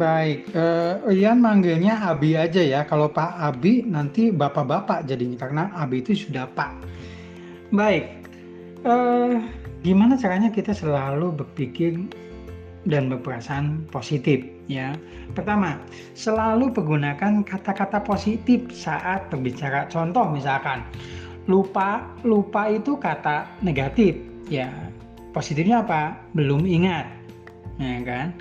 Baik, uh, Ian manggilnya Abi aja ya. Kalau Pak Abi nanti bapak-bapak jadinya karena Abi itu sudah Pak. Baik, uh, gimana caranya kita selalu berpikir dan berperasaan positif ya. Pertama, selalu menggunakan kata-kata positif saat berbicara. Contoh misalkan, lupa, lupa itu kata negatif ya. Positifnya apa? Belum ingat. Ya kan?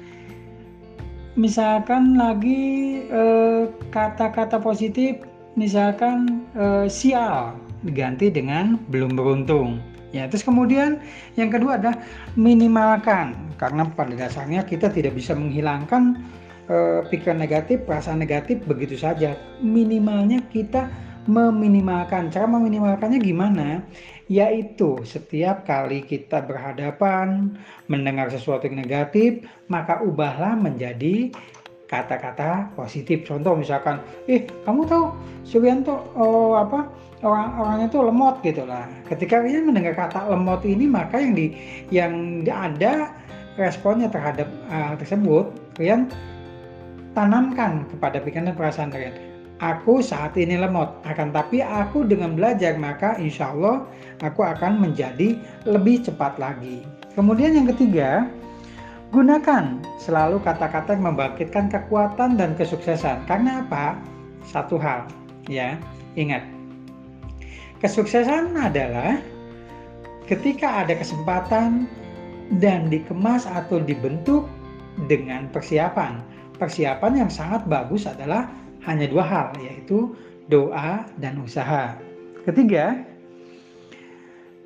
Misalkan lagi eh, kata-kata eh, positif misalkan eh, sial diganti dengan belum beruntung. Ya terus kemudian yang kedua adalah minimalkan karena pada dasarnya kita tidak bisa menghilangkan eh, pikiran negatif perasaan negatif begitu saja. Minimalnya kita meminimalkan. Cara meminimalkannya gimana yaitu setiap kali kita berhadapan mendengar sesuatu yang negatif, maka ubahlah menjadi kata-kata positif. Contoh misalkan, eh kamu tahu Suryanto oh, apa orang-orangnya itu lemot gitu lah. Ketika kalian mendengar kata lemot ini, maka yang di yang ada responnya terhadap uh, tersebut, kalian tanamkan kepada pikiran dan perasaan kalian aku saat ini lemot. Akan tapi aku dengan belajar maka insya Allah aku akan menjadi lebih cepat lagi. Kemudian yang ketiga, gunakan selalu kata-kata yang membangkitkan kekuatan dan kesuksesan. Karena apa? Satu hal, ya, ingat. Kesuksesan adalah ketika ada kesempatan dan dikemas atau dibentuk dengan persiapan. Persiapan yang sangat bagus adalah hanya dua hal, yaitu doa dan usaha. Ketiga,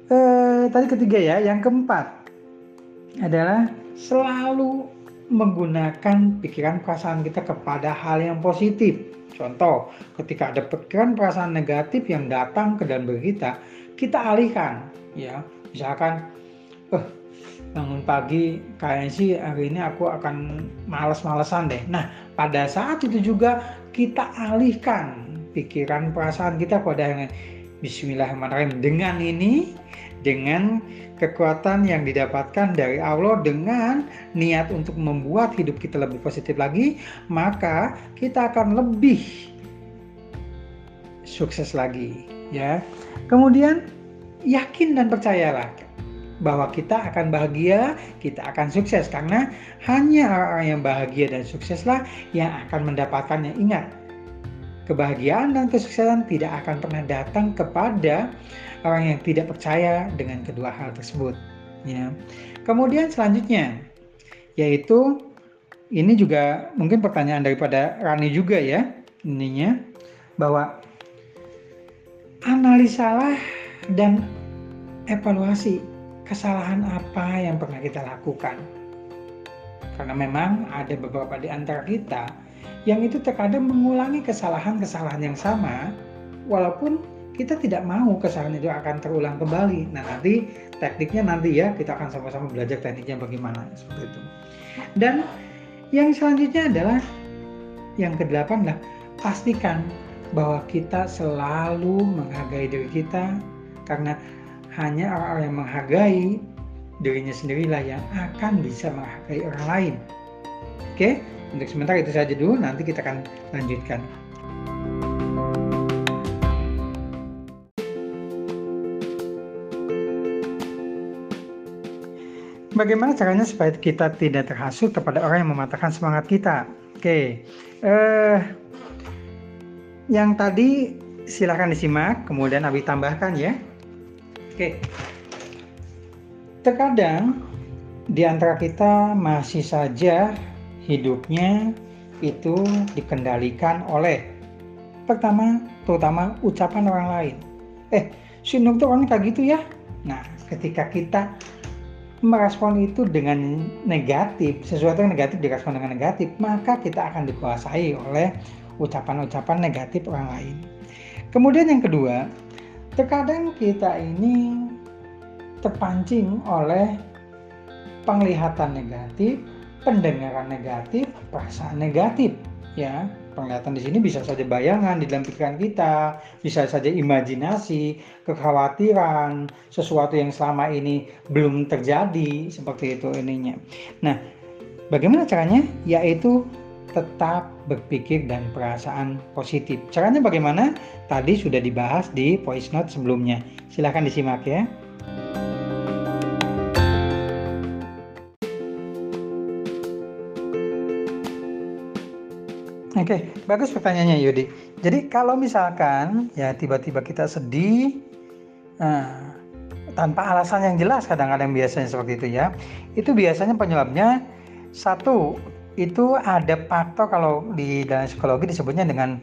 eh, tadi ketiga ya, yang keempat adalah selalu menggunakan pikiran perasaan kita kepada hal yang positif. Contoh, ketika ada pikiran perasaan negatif yang datang ke dalam diri kita, kita alihkan, ya. Misalkan, eh, bangun pagi kayaknya sih hari ini aku akan males-malesan deh. Nah, pada saat itu juga kita alihkan pikiran perasaan kita pada yang Bismillahirrahmanirrahim. Dengan ini, dengan kekuatan yang didapatkan dari Allah dengan niat untuk membuat hidup kita lebih positif lagi, maka kita akan lebih sukses lagi, ya. Kemudian yakin dan percayalah bahwa kita akan bahagia, kita akan sukses karena hanya orang-orang yang bahagia dan sukseslah yang akan mendapatkannya. Ingat, kebahagiaan dan kesuksesan tidak akan pernah datang kepada orang yang tidak percaya dengan kedua hal tersebut. Ya. Kemudian selanjutnya yaitu ini juga mungkin pertanyaan daripada Rani juga ya ininya bahwa analisalah dan evaluasi kesalahan apa yang pernah kita lakukan. Karena memang ada beberapa di antara kita yang itu terkadang mengulangi kesalahan-kesalahan yang sama, walaupun kita tidak mau kesalahan itu akan terulang kembali. Nah nanti tekniknya nanti ya kita akan sama-sama belajar tekniknya bagaimana seperti itu. Dan yang selanjutnya adalah yang kedelapan lah pastikan bahwa kita selalu menghargai diri kita karena hanya orang-orang yang menghargai dirinya sendirilah yang akan bisa menghargai orang lain. Oke, untuk sementara itu saja dulu, nanti kita akan lanjutkan. Bagaimana caranya supaya kita tidak terhasut kepada orang yang mematahkan semangat kita? Oke, eh, yang tadi silakan disimak, kemudian Abi tambahkan ya. Oke. Terkadang di antara kita masih saja hidupnya itu dikendalikan oleh pertama terutama ucapan orang lain. Eh, si Nur tuh orangnya kayak gitu ya. Nah, ketika kita merespon itu dengan negatif, sesuatu yang negatif direspon dengan negatif, maka kita akan dikuasai oleh ucapan-ucapan negatif orang lain. Kemudian yang kedua, Terkadang kita ini terpancing oleh penglihatan negatif, pendengaran negatif, perasaan negatif, ya. Penglihatan di sini bisa saja bayangan di dalam pikiran kita, bisa saja imajinasi, kekhawatiran, sesuatu yang selama ini belum terjadi, seperti itu ininya. Nah, bagaimana caranya? Yaitu tetap berpikir dan perasaan positif. Caranya bagaimana? Tadi sudah dibahas di voice note sebelumnya. Silahkan disimak ya. Oke, bagus pertanyaannya Yudi. Jadi kalau misalkan ya tiba-tiba kita sedih, nah, tanpa alasan yang jelas kadang-kadang biasanya seperti itu ya, itu biasanya penyebabnya satu itu ada faktor kalau di dalam psikologi disebutnya dengan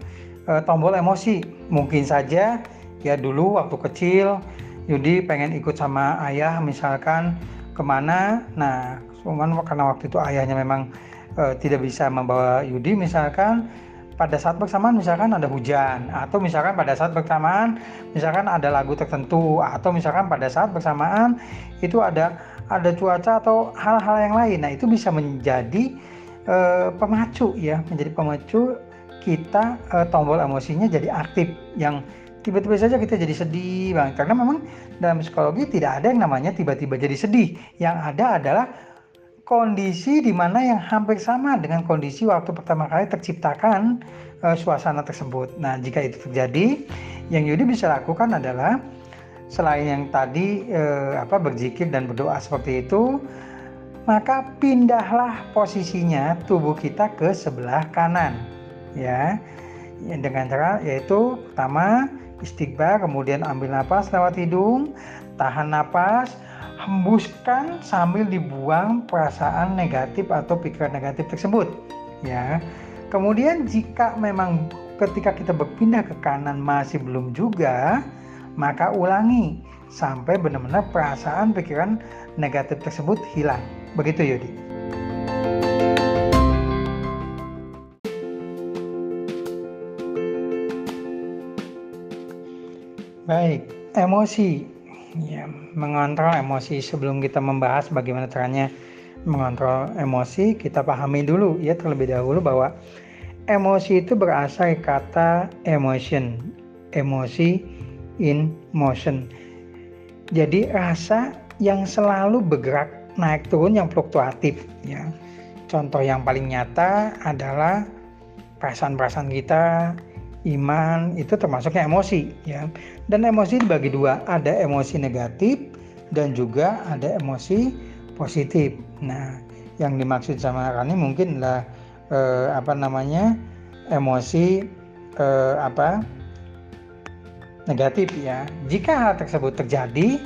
e, tombol emosi. Mungkin saja ya dulu waktu kecil Yudi pengen ikut sama ayah misalkan ke mana, nah cuman karena waktu itu ayahnya memang e, tidak bisa membawa Yudi misalkan pada saat bersamaan misalkan ada hujan atau misalkan pada saat bersamaan misalkan ada lagu tertentu atau misalkan pada saat bersamaan itu ada ada cuaca atau hal-hal yang lain. Nah, itu bisa menjadi uh, pemacu ya, menjadi pemacu kita uh, tombol emosinya jadi aktif yang tiba-tiba saja kita jadi sedih banget karena memang dalam psikologi tidak ada yang namanya tiba-tiba jadi sedih. Yang ada adalah kondisi di mana yang hampir sama dengan kondisi waktu pertama kali terciptakan uh, suasana tersebut. Nah, jika itu terjadi, yang Yudi bisa lakukan adalah selain yang tadi eh, apa berzikir dan berdoa seperti itu maka pindahlah posisinya tubuh kita ke sebelah kanan ya dengan cara yaitu pertama istighfar kemudian ambil nafas lewat hidung tahan nafas hembuskan sambil dibuang perasaan negatif atau pikiran negatif tersebut ya kemudian jika memang ketika kita berpindah ke kanan masih belum juga maka ulangi sampai benar-benar perasaan pikiran negatif tersebut hilang. Begitu Yudi. Baik, emosi. Ya, mengontrol emosi sebelum kita membahas bagaimana caranya mengontrol emosi, kita pahami dulu ya terlebih dahulu bahwa emosi itu berasal kata emotion. Emosi in motion. Jadi rasa yang selalu bergerak naik turun yang fluktuatif ya. Contoh yang paling nyata adalah perasaan-perasaan kita, iman itu termasuknya emosi ya. Dan emosi dibagi dua, ada emosi negatif dan juga ada emosi positif. Nah, yang dimaksud sama Rani mungkin lah eh, apa namanya emosi eh, apa negatif ya. Jika hal tersebut terjadi,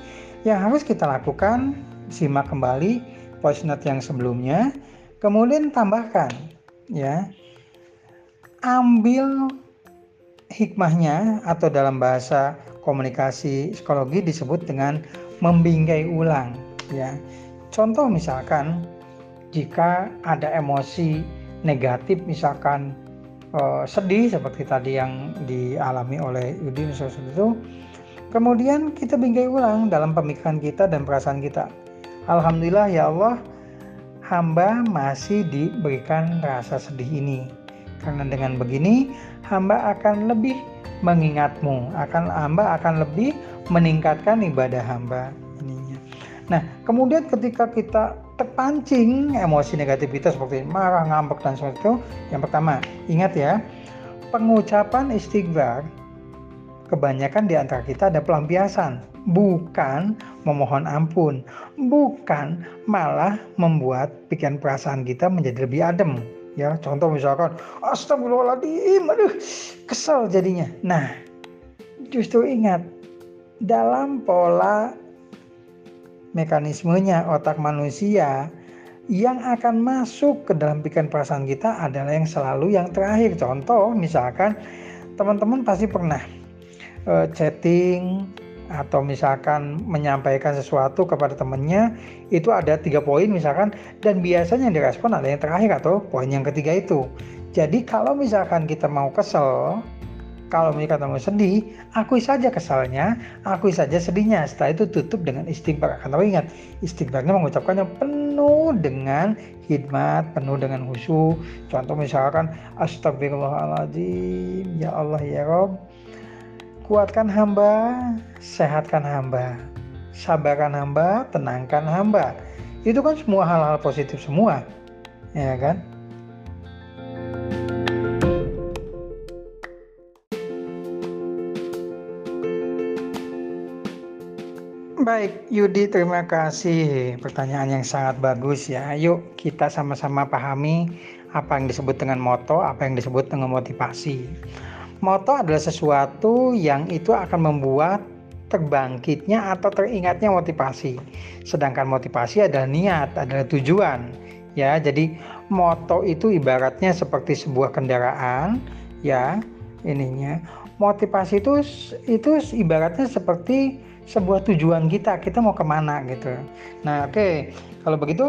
yang harus kita lakukan simak kembali voice note yang sebelumnya, kemudian tambahkan ya. Ambil hikmahnya atau dalam bahasa komunikasi psikologi disebut dengan membingkai ulang ya. Contoh misalkan jika ada emosi negatif misalkan uh, sedih seperti tadi yang dialami oleh Yudi misalnya itu kemudian kita bingkai ulang dalam pemikiran kita dan perasaan kita Alhamdulillah ya Allah hamba masih diberikan rasa sedih ini karena dengan begini hamba akan lebih mengingatmu akan hamba akan lebih meningkatkan ibadah hamba ininya nah kemudian ketika kita terpancing emosi negatif kita seperti marah, ngambek dan seperti itu. Yang pertama, ingat ya, pengucapan istighfar kebanyakan di antara kita ada pelampiasan, bukan memohon ampun, bukan malah membuat pikiran perasaan kita menjadi lebih adem. Ya, contoh misalkan, astagfirullahaladzim, aduh, kesel jadinya. Nah, justru ingat, dalam pola mekanismenya otak manusia yang akan masuk ke dalam pikiran perasaan kita adalah yang selalu yang terakhir. Contoh, misalkan teman-teman pasti pernah uh, chatting atau misalkan menyampaikan sesuatu kepada temannya itu ada tiga poin misalkan dan biasanya yang direspon ada yang terakhir atau poin yang ketiga itu. Jadi kalau misalkan kita mau kesel kalau mereka mau sedih, akui saja kesalnya, akui saja sedihnya. Setelah itu tutup dengan istighfar. Karena ingat, istighfarnya mengucapkannya penuh dengan hikmat, penuh dengan khusyuk. Contoh misalkan, Astagfirullahaladzim, Ya Allah ya Rob, Kuatkan hamba, sehatkan hamba, sabarkan hamba, tenangkan hamba. Itu kan semua hal-hal positif semua. Ya kan? Baik, Yudi, terima kasih. Pertanyaan yang sangat bagus ya. Yuk, kita sama-sama pahami apa yang disebut dengan moto, apa yang disebut dengan motivasi. Moto adalah sesuatu yang itu akan membuat terbangkitnya atau teringatnya motivasi. Sedangkan motivasi adalah niat, adalah tujuan. Ya, jadi moto itu ibaratnya seperti sebuah kendaraan, ya, ininya. Motivasi itu itu ibaratnya seperti sebuah tujuan kita kita mau ke mana gitu nah oke okay. kalau begitu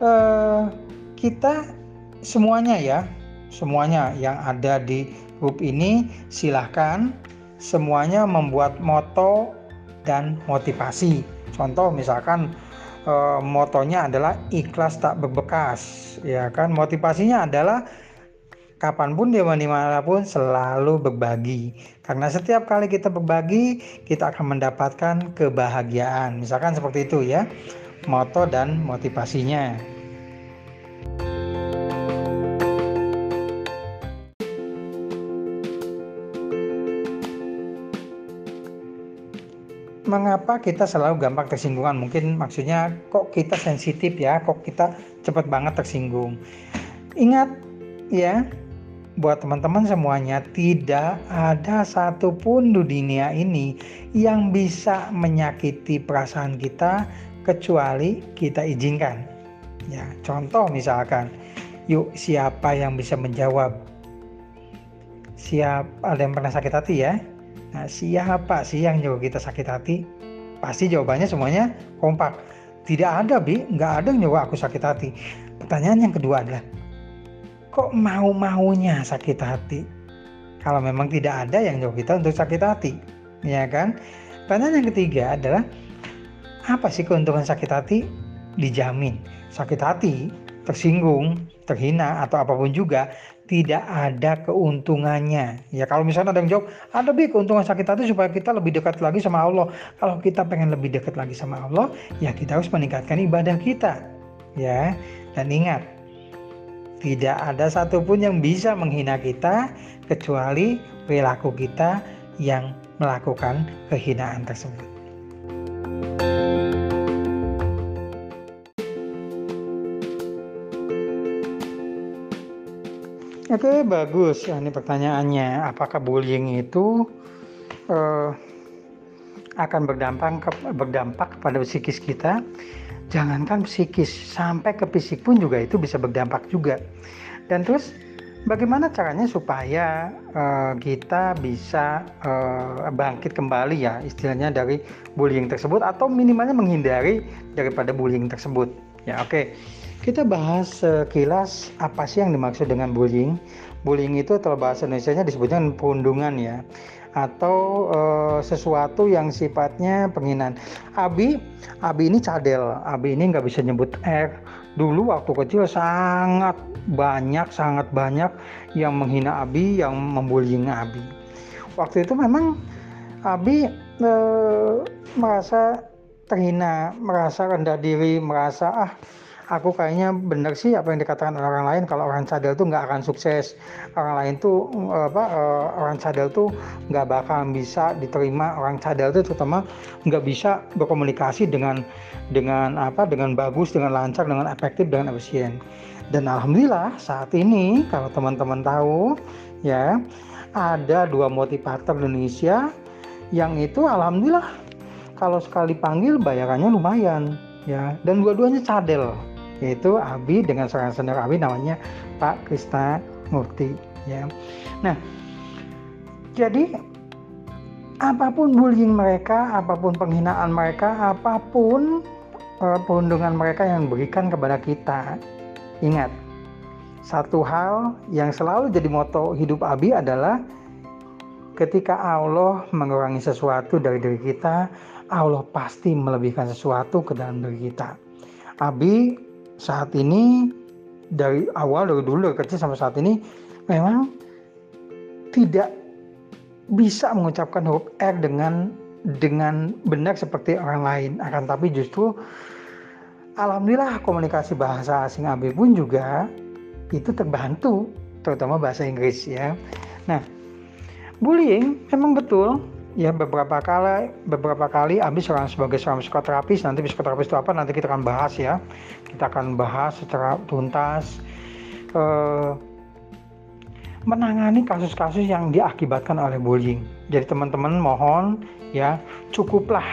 uh, kita semuanya ya semuanya yang ada di grup ini silahkan semuanya membuat moto dan motivasi. Contoh misalkan uh, motonya adalah ikhlas tak berbekas ya kan? Motivasinya adalah kapan pun dia di mana pun selalu berbagi. Karena setiap kali kita berbagi kita akan mendapatkan kebahagiaan. Misalkan seperti itu ya moto dan motivasinya mengapa kita selalu gampang tersinggungan mungkin maksudnya kok kita sensitif ya kok kita cepat banget tersinggung ingat ya buat teman-teman semuanya tidak ada satupun di dunia ini yang bisa menyakiti perasaan kita kecuali kita izinkan. Ya, contoh misalkan, yuk siapa yang bisa menjawab? Siap ada yang pernah sakit hati ya? Nah, siapa sih yang nyuruh kita sakit hati? Pasti jawabannya semuanya kompak. Tidak ada, Bi. Nggak ada yang nyuruh aku sakit hati. Pertanyaan yang kedua adalah, kok mau-maunya sakit hati? Kalau memang tidak ada yang nyuruh kita untuk sakit hati, ya kan? Pertanyaan yang ketiga adalah apa sih keuntungan sakit hati? Dijamin sakit hati, tersinggung, terhina atau apa pun juga tidak ada keuntungannya. Ya kalau misalnya ada yang jawab, ada bi keuntungan sakit hati supaya kita lebih dekat lagi sama Allah. Kalau kita pengen lebih dekat lagi sama Allah, ya kita harus meningkatkan ibadah kita. Ya, dan ingat, tidak ada satupun yang bisa menghina kita kecuali perilaku kita yang melakukan kehinaan tersebut. Oke, bagus. Ini pertanyaannya, apakah bullying itu uh, akan berdampak berdampak kepada psikis kita? jangankan psikis sampai ke fisik pun juga itu bisa berdampak juga dan terus bagaimana caranya supaya uh, kita bisa uh, bangkit kembali ya istilahnya dari bullying tersebut atau minimalnya menghindari daripada bullying tersebut ya oke okay. Kita bahas sekilas apa sih yang dimaksud dengan bullying bullying itu kalau bahasa Indonesia disebutnya perundungan ya atau uh, sesuatu yang sifatnya penghinaan. Abi, Abi ini cadel. Abi ini nggak bisa nyebut R. Dulu waktu kecil sangat banyak, sangat banyak yang menghina Abi, yang membullying Abi. Waktu itu memang Abi uh, merasa terhina, merasa rendah diri, merasa ah aku kayaknya benar sih apa yang dikatakan orang lain kalau orang cadel tuh nggak akan sukses. Orang lain tuh apa uh, orang cadel tuh nggak bakal bisa diterima. Orang cadel tuh terutama nggak bisa berkomunikasi dengan dengan apa dengan bagus dengan lancar dengan efektif dengan efisien. Dan alhamdulillah saat ini kalau teman-teman tahu ya ada dua motivator Indonesia yang itu alhamdulillah kalau sekali panggil bayarannya lumayan ya. Dan dua-duanya cadel yaitu Abi dengan seorang senior Abi namanya Pak Krista Murti ya. Nah, jadi apa pun bullying mereka, apa pun penghinaan mereka, apa pun uh, perundungan mereka yang berikan kepada kita, ingat satu hal yang selalu jadi moto hidup Abi adalah ketika Allah mengurangi sesuatu dari diri kita, Allah pasti melebihkan sesuatu ke dalam diri kita. Abi saat ini dari awal dari dulu dari kecil sampai saat ini memang tidak bisa mengucapkan huruf R dengan dengan benar seperti orang lain. Akan tapi justru alhamdulillah komunikasi bahasa asing AB pun juga itu terbantu terutama bahasa Inggris ya. Nah bullying memang betul ya beberapa kali beberapa kali Abi seorang sebagai seorang psikoterapis nanti psikoterapis itu apa nanti kita akan bahas ya. Kita akan bahas secara tuntas eh, menangani kasus-kasus yang diakibatkan oleh bullying. Jadi teman-teman mohon ya cukuplah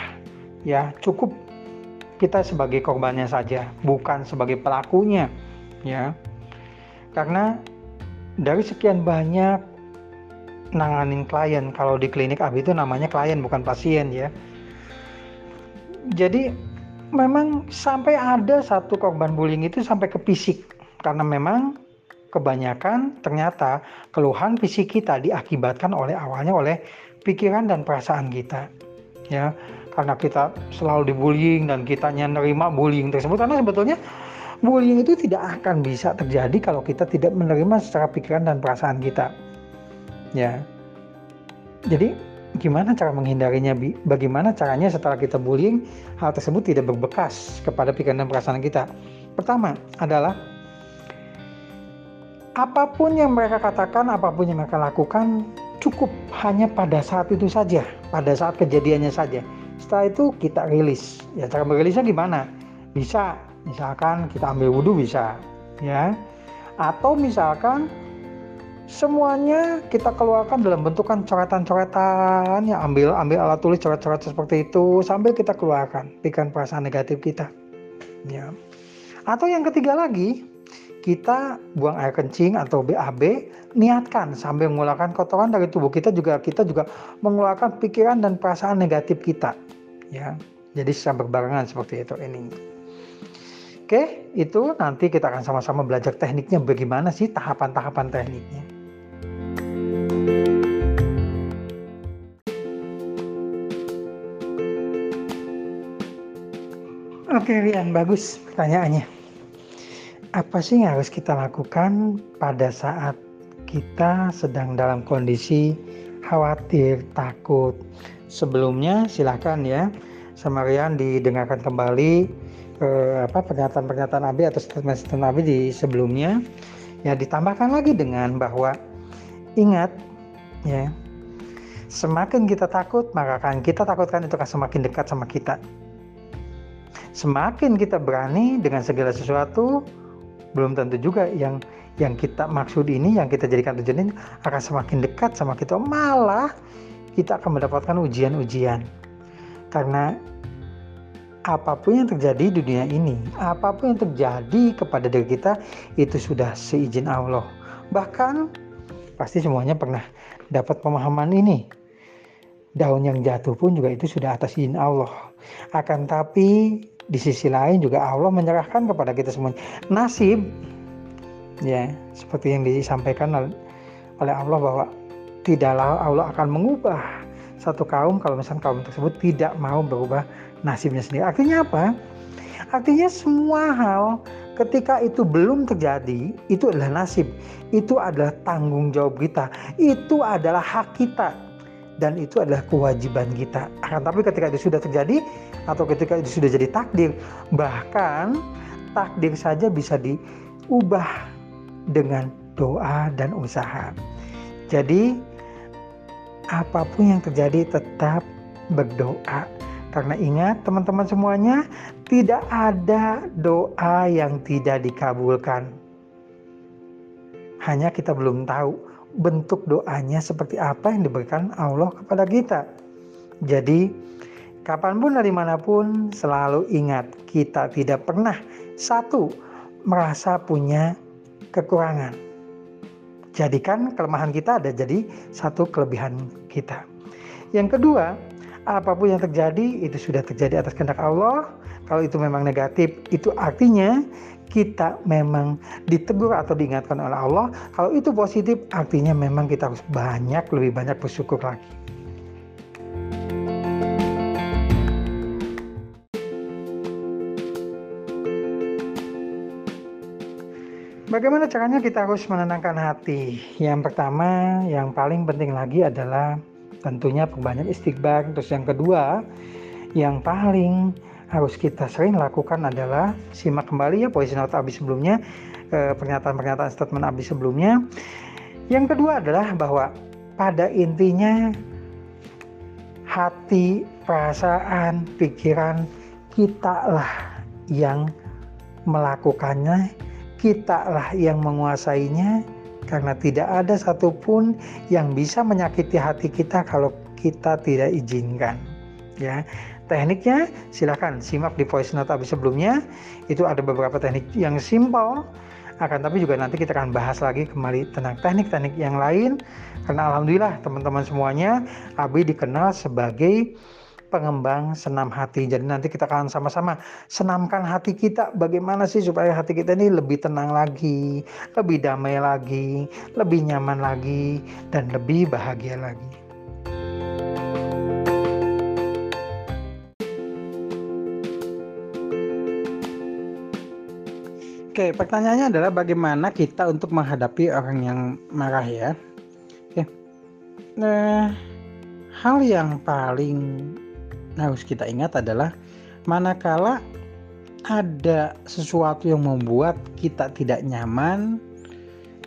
ya cukup kita sebagai korbannya saja bukan sebagai pelakunya ya. Karena dari sekian banyak nanganin klien. Kalau di klinik AB itu namanya klien bukan pasien ya. Jadi memang sampai ada satu korban bullying itu sampai ke fisik karena memang kebanyakan ternyata keluhan fisik kita diakibatkan oleh awalnya oleh pikiran dan perasaan kita ya karena kita selalu dibullying dan kitanya nerima bullying tersebut karena sebetulnya bullying itu tidak akan bisa terjadi kalau kita tidak menerima secara pikiran dan perasaan kita ya. Jadi gimana cara menghindarinya? Bagaimana caranya setelah kita bullying hal tersebut tidak berbekas kepada pikiran dan perasaan kita? Pertama adalah apa pun yang mereka katakan apa pun yang mereka lakukan cukup hanya pada saat itu saja pada saat kejadiannya saja. Setelah itu kita rilis. Ya cara merilisnya gimana? Bisa misalkan kita ambil wudhu bisa. Ya. Atau misalkan semuanya kita keluarkan dalam bentukan coretan-coretan ya ambil ambil alat tulis coret-coret seperti itu sambil kita keluarkan pikiran perasaan negatif kita. Ya. Atau yang ketiga lagi kita buang air kencing atau BAB niatkan sambil mengeluarkan kotoran dari tubuh kita juga kita juga mengeluarkan pikiran dan perasaan negatif kita. Ya. Jadi secara berbarengan seperti itu ini. Oke, itu nanti kita akan sama-sama belajar tekniknya bagaimana sih tahapan-tahapan tekniknya. Oke Rian, bagus pertanyaannya. Apa sih yang harus kita lakukan pada saat kita sedang dalam kondisi khawatir, takut? Sebelumnya silahkan ya, sama Rian didengarkan kembali eh, apa pernyataan-pernyataan Abi atau statement-statement Abi di sebelumnya. Ya ditambahkan lagi dengan bahwa ingat ya semakin kita takut maka akan kita takutkan itu akan semakin dekat sama kita semakin kita berani dengan segala sesuatu belum tentu juga yang yang kita maksud ini yang kita jadikan tujuan ini akan semakin dekat sama kita. Malah kita akan mendapatkan ujian-ujian. Karena apa pun yang terjadi di dunia ini apa pun yang terjadi kepada diri kita itu sudah seizin Allah. Bahkan pasti semuanya pernah dapat pemahaman ini. Daun yang jatuh pun juga itu sudah atas izin Allah. Akan tapi di sisi lain juga Allah menyerahkan kepada kita semua. Nasib ya seperti yang disampaikan oleh Allah bahwa tidaklah Allah akan mengubah satu kaum kalau misalnya kaum tersebut tidak mau berubah nasibnya sendiri. Artinya apa? Artinya semua hal ketika itu belum terjadi itu adalah nasib. Itu adalah tanggung jawab kita. Itu adalah hak kita. Dan itu adalah kewajiban kita. Akan tapi ketika itu sudah terjadi atau ketika itu sudah jadi takdir, bahkan takdir saja bisa diubah dengan doa dan usaha. Jadi apa pun yang terjadi tetap berdoa. Karena ingat teman-teman semuanya, tidak ada doa yang tidak dikabulkan. Hanya kita belum tahu bentuk doanya seperti apa yang diberikan Allah kepada kita. Jadi, kapan pun dari mana pun selalu ingat kita tidak pernah satu merasa punya kekurangan. Jadikan kelemahan kita ada jadi satu kelebihan kita. Yang kedua, apa pun yang terjadi itu sudah terjadi atas kehendak Allah. Kalau itu memang negatif, itu artinya kita memang ditegur atau diingatkan oleh Allah. Kalau itu positif, artinya memang kita harus banyak, lebih banyak bersyukur lagi. Bagaimana caranya kita harus menenangkan hati? Yang pertama, yang paling penting lagi adalah tentunya perbanyak istighfar. Terus yang kedua, yang paling harus kita sering lakukan adalah simak kembali ya poin note Abi sebelumnya, eh, pernyataan-pernyataan statement Abi sebelumnya. Yang kedua adalah bahwa pada intinya hati, perasaan, pikiran kita lah yang melakukannya, kita lah yang menguasainya, karena tidak ada satupun yang bisa menyakiti hati kita kalau kita tidak izinkan. Ya, tekniknya silahkan simak di voice note abis sebelumnya. Itu ada beberapa teknik yang simpel, akan tapi juga nanti kita akan bahas lagi kembali tentang teknik-teknik yang lain. Karena alhamdulillah teman-teman semuanya, Abi dikenal sebagai pengembang senam hati. Jadi nanti kita akan sama-sama senamkan hati kita bagaimana sih supaya hati kita ini lebih tenang lagi, lebih damai lagi, lebih nyaman lagi dan lebih bahagia lagi. Oke, pertanyaannya adalah bagaimana kita untuk menghadapi orang yang marah ya. Oke. Nah, hal yang paling harus kita ingat adalah manakala ada sesuatu yang membuat kita tidak nyaman,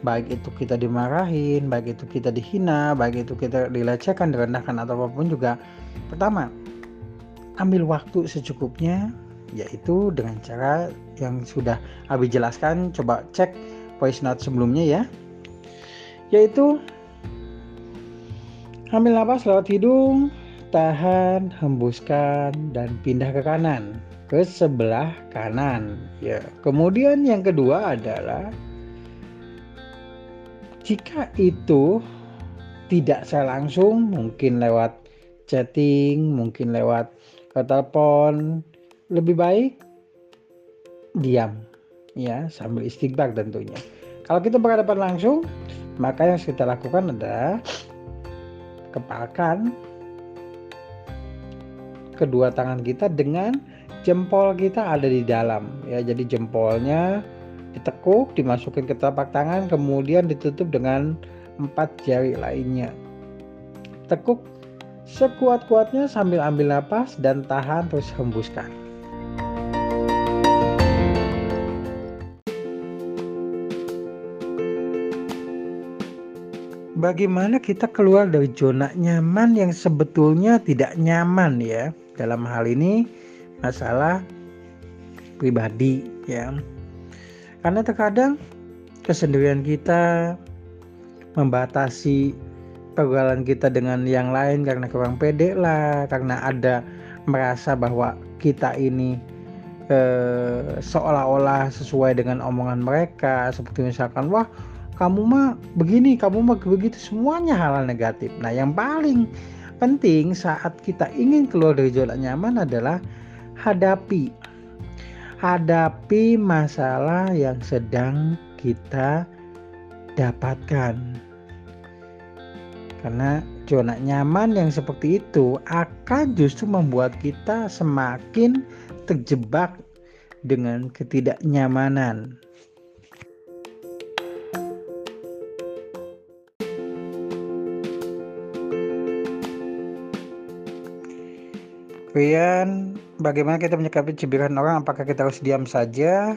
baik itu kita dimarahin, baik itu kita dihina, baik itu kita dilecehkan, direndahkan atau apa pun juga. Pertama, ambil waktu secukupnya, yaitu dengan cara yang sudah Abi jelaskan. Coba cek voice note sebelumnya ya, yaitu ambil nafas lewat hidung, tahan, hembuskan, dan pindah ke kanan, ke sebelah kanan. Ya, kemudian yang kedua adalah jika itu tidak saya langsung, mungkin lewat chatting, mungkin lewat telepon, lebih baik diam, ya sambil istighfar tentunya. Kalau kita berhadapan langsung, maka yang kita lakukan adalah kepalkan kedua tangan kita dengan jempol kita ada di dalam ya. Jadi jempolnya ditekuk dimasukin ke telapak tangan kemudian ditutup dengan empat jari lainnya. Tekuk sekuat-kuatnya sambil ambil napas dan tahan terus hembuskan bagaimana kita keluar dari zona nyaman yang sebetulnya tidak nyaman ya? Dalam hal ini masalah pribadi ya. Karena terkadang kesendirian kita membatasi pergaulan kita dengan yang lain karena kurang pede lah karena ada merasa bahwa kita ini eh, seolah-olah sesuai dengan omongan mereka. Seperti misalkan wah kamu mah begini kamu mah begitu semuanya hal-hal negatif. Nah yang paling penting saat kita ingin keluar dari zona nyaman adalah hadapi. Hadapi masalah yang sedang kita dapatkan. Karena zona nyaman yang seperti itu akan justru membuat kita semakin terjebak dengan ketidaknyamanan Bagaimana kita menyikapi cibiran orang? Apakah kita harus diam saja?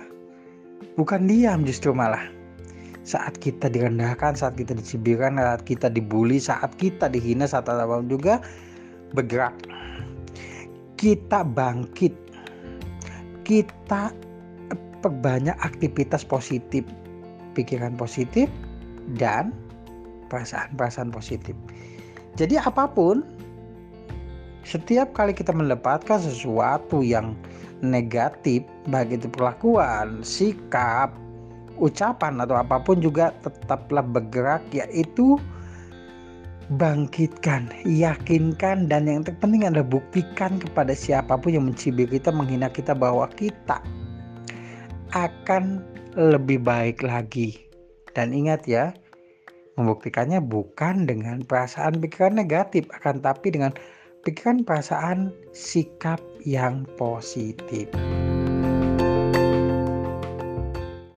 Bukan diam justru malah. Saat kita direndahkan, saat kita dicibirkan, saat kita dibully, saat kita dihina, saat apa juga bergerak. Kita bangkit. Kita perbanyak aktivitas positif, pikiran positif dan perasaan-perasaan positif. Jadi apa pun setiap kali kita mendapatkan sesuatu yang negatif, baik itu perlakuan, sikap, ucapan atau apa pun juga tetaplah bergerak yaitu bangkitkan, yakinkan dan yang terpenting adalah buktikan kepada siapa pun yang mencibir kita, menghina kita bahwa kita akan lebih baik lagi. Dan ingat ya, membuktikannya bukan dengan perasaan pikiran negatif, akan tapi dengan pikiran perasaan sikap yang positif.